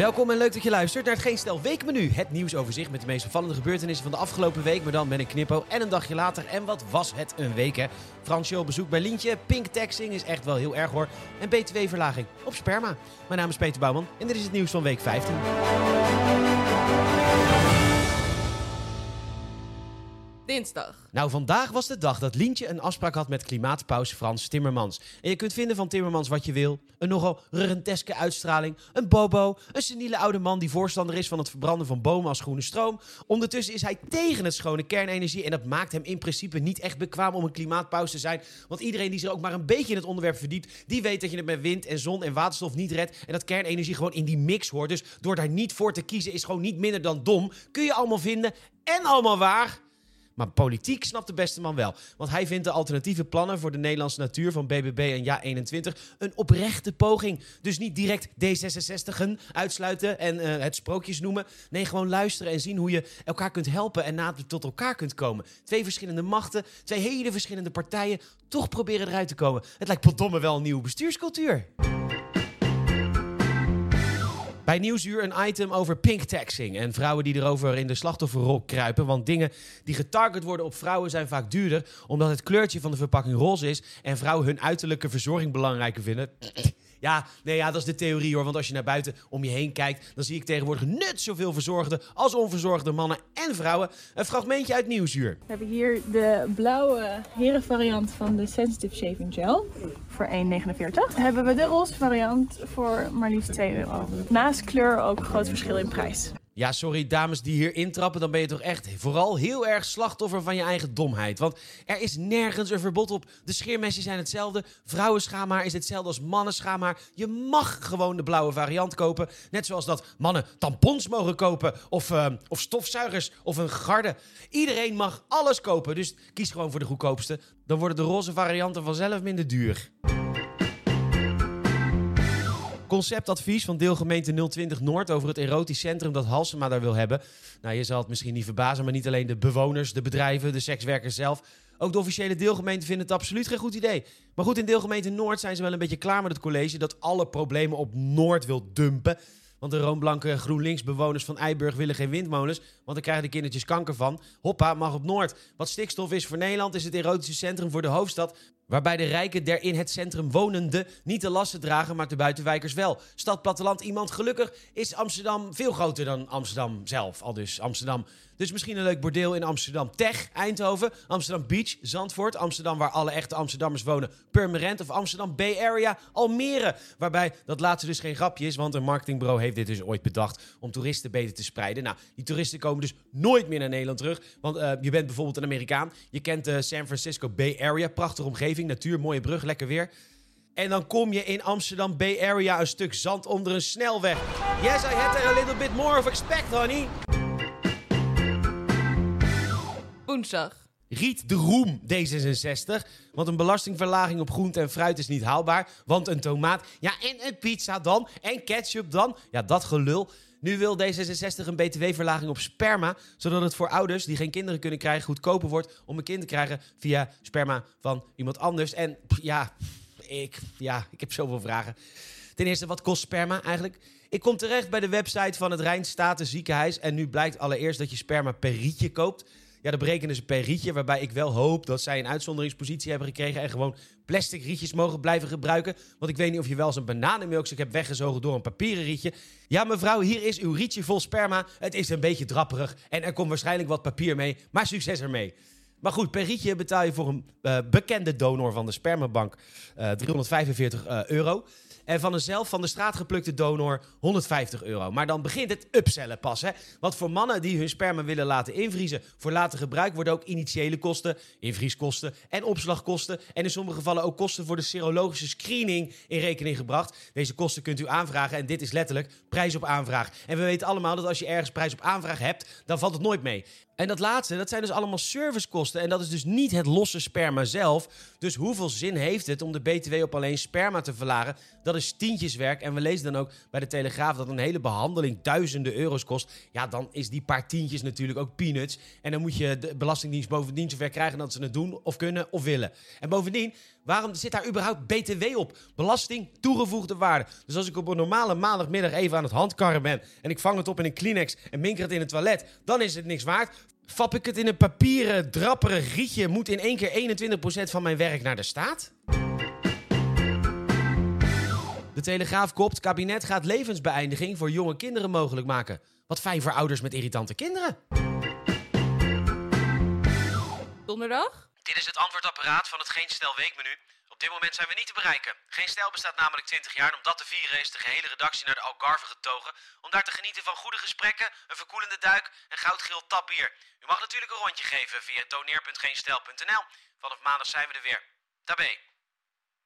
Welkom en leuk dat je luistert naar het Geen Stel Weekmenu. Het nieuwsoverzicht met de meest opvallende gebeurtenissen van de afgelopen week. Maar dan met een knippo en een dagje later. En wat was het een week hè? Fransje op bezoek bij Lientje. Pink taxing is echt wel heel erg hoor. En btw-verlaging op sperma. Mijn naam is Peter Bouwman en dit is het nieuws van week 15. Dinsdag. Nou, vandaag was de dag dat Lientje een afspraak had met klimaatpaus Frans Timmermans. En je kunt vinden van Timmermans wat je wil. Een nogal rurenteske uitstraling, een bobo, een seniele oude man die voorstander is van het verbranden van bomen als groene stroom. Ondertussen is hij tegen het schone kernenergie en dat maakt hem in principe niet echt bekwaam om een klimaatpaus te zijn. Want iedereen die zich ook maar een beetje in het onderwerp verdiept, die weet dat je het met wind en zon en waterstof niet redt en dat kernenergie gewoon in die mix hoort. Dus door daar niet voor te kiezen is gewoon niet minder dan dom. Kun je allemaal vinden en allemaal waar. Maar politiek snapt de beste man wel. Want hij vindt de alternatieve plannen voor de Nederlandse natuur van BBB en Ja21 een oprechte poging. Dus niet direct D66'en uitsluiten en uh, het sprookjes noemen. Nee, gewoon luisteren en zien hoe je elkaar kunt helpen en nader tot elkaar kunt komen. Twee verschillende machten, twee hele verschillende partijen, toch proberen eruit te komen. Het lijkt potdomme wel een nieuwe bestuurscultuur. Bij Nieuwsuur een item over pink taxing en vrouwen die erover in de slachtofferrol kruipen. Want dingen die getarget worden op vrouwen zijn vaak duurder, omdat het kleurtje van de verpakking roze is en vrouwen hun uiterlijke verzorging belangrijker vinden. Ja, nee, ja, dat is de theorie hoor. Want als je naar buiten om je heen kijkt, dan zie ik tegenwoordig net zoveel verzorgde als onverzorgde mannen en vrouwen. Een fragmentje uit Nieuwsuur. We hebben hier de blauwe herenvariant van de Sensitive Shaving Gel voor 1,49. Hebben we de roze variant voor maar liefst 2 euro. Naast kleur ook groot verschil in prijs. Ja, sorry dames die hier intrappen, dan ben je toch echt vooral heel erg slachtoffer van je eigen domheid. Want er is nergens een verbod op. De scheermesjes zijn hetzelfde, vrouwenschaamhaar is hetzelfde als mannenschaamhaar. Je mag gewoon de blauwe variant kopen. Net zoals dat mannen tampons mogen kopen of, uh, of stofzuigers of een garde. Iedereen mag alles kopen, dus kies gewoon voor de goedkoopste. Dan worden de roze varianten vanzelf minder duur. Conceptadvies van deelgemeente 020 Noord over het erotisch centrum dat Halsema daar wil hebben. Nou, je zal het misschien niet verbazen, maar niet alleen de bewoners, de bedrijven, de sekswerkers zelf. Ook de officiële deelgemeente vinden het absoluut geen goed idee. Maar goed, in deelgemeente Noord zijn ze wel een beetje klaar met het college dat alle problemen op Noord wil dumpen. Want de roomblanke GroenLinks-bewoners van Eiburg willen geen windmolens. Want dan krijgen de kindertjes kanker van. Hoppa, mag op Noord. Wat stikstof is voor Nederland, is het erotische centrum voor de hoofdstad. Waarbij de rijken der in het centrum wonenden niet de lasten dragen, maar de buitenwijkers wel. Stad, platteland, iemand gelukkig is Amsterdam veel groter dan Amsterdam zelf. Al dus Amsterdam. Dus misschien een leuk bordeel in Amsterdam Tech, Eindhoven, Amsterdam Beach, Zandvoort, Amsterdam waar alle echte Amsterdammers wonen, Permanent of Amsterdam Bay Area, Almere. Waarbij dat laatste dus geen grapje is, want een marketingbureau heeft dit dus ooit bedacht om toeristen beter te spreiden. Nou, die toeristen komen dus nooit meer naar Nederland terug, want uh, je bent bijvoorbeeld een Amerikaan, je kent de San Francisco Bay Area, prachtige omgeving natuur, mooie brug, lekker weer. En dan kom je in Amsterdam Bay Area een stuk zand onder een snelweg. Yes, I had a little bit more of expect, honey. Woensdag. Riet de Roem, D66. Want een belastingverlaging op groente en fruit is niet haalbaar. Want een tomaat, ja, en een pizza dan. En ketchup dan. Ja, dat gelul. Nu wil D66 een btw-verlaging op sperma, zodat het voor ouders die geen kinderen kunnen krijgen goedkoper wordt om een kind te krijgen via sperma van iemand anders. En ja, ik, ja, ik heb zoveel vragen. Ten eerste, wat kost sperma eigenlijk? Ik kom terecht bij de website van het Rijnstaten ziekenhuis en nu blijkt allereerst dat je sperma per rietje koopt. Ja, dat berekenen ze per rietje, waarbij ik wel hoop dat zij een uitzonderingspositie hebben gekregen en gewoon plastic rietjes mogen blijven gebruiken. Want ik weet niet of je wel eens een hebt weggezogen door een papieren rietje. Ja, mevrouw, hier is uw rietje vol sperma. Het is een beetje drapperig en er komt waarschijnlijk wat papier mee, maar succes ermee. Maar goed, per rietje betaal je voor een uh, bekende donor van de spermabank uh, 345 uh, euro. En van een zelf van de straat geplukte donor 150 euro. Maar dan begint het upsellen pas. Hè? Want voor mannen die hun sperma willen laten invriezen voor later gebruik worden ook initiële kosten, invrieskosten en opslagkosten. En in sommige gevallen ook kosten voor de serologische screening in rekening gebracht. Deze kosten kunt u aanvragen en dit is letterlijk prijs op aanvraag. En we weten allemaal dat als je ergens prijs op aanvraag hebt, dan valt het nooit mee. En dat laatste, dat zijn dus allemaal servicekosten. En dat is dus niet het losse sperma zelf. Dus hoeveel zin heeft het om de BTW op alleen sperma te verlagen? Dat is tientjeswerk. En we lezen dan ook bij de Telegraaf dat een hele behandeling duizenden euro's kost. Ja, dan is die paar tientjes natuurlijk ook peanuts. En dan moet je de Belastingdienst bovendien zover krijgen dat ze het doen of kunnen of willen. En bovendien, waarom zit daar überhaupt BTW op? Belasting toegevoegde waarde. Dus als ik op een normale maandagmiddag even aan het handkarren ben en ik vang het op in een Kleenex en minker het in het toilet, dan is het niks waard. Fap ik het in een papieren, drapperig rietje, moet in één keer 21% van mijn werk naar de staat? De Telegraaf kopt, kabinet gaat levensbeëindiging voor jonge kinderen mogelijk maken. Wat fijn voor ouders met irritante kinderen. Donderdag? Dit is het antwoordapparaat van het Geen Stel Weekmenu. Op dit moment zijn we niet te bereiken. Geen Stel bestaat namelijk 20 jaar en om dat te vieren is de gehele redactie naar de Algarve getogen. Om daar te genieten van goede gesprekken, een verkoelende duik en goudgeel tapbier. U mag natuurlijk een rondje geven via doneer.geenstel.nl. Vanaf maandag zijn we er weer. Tabé.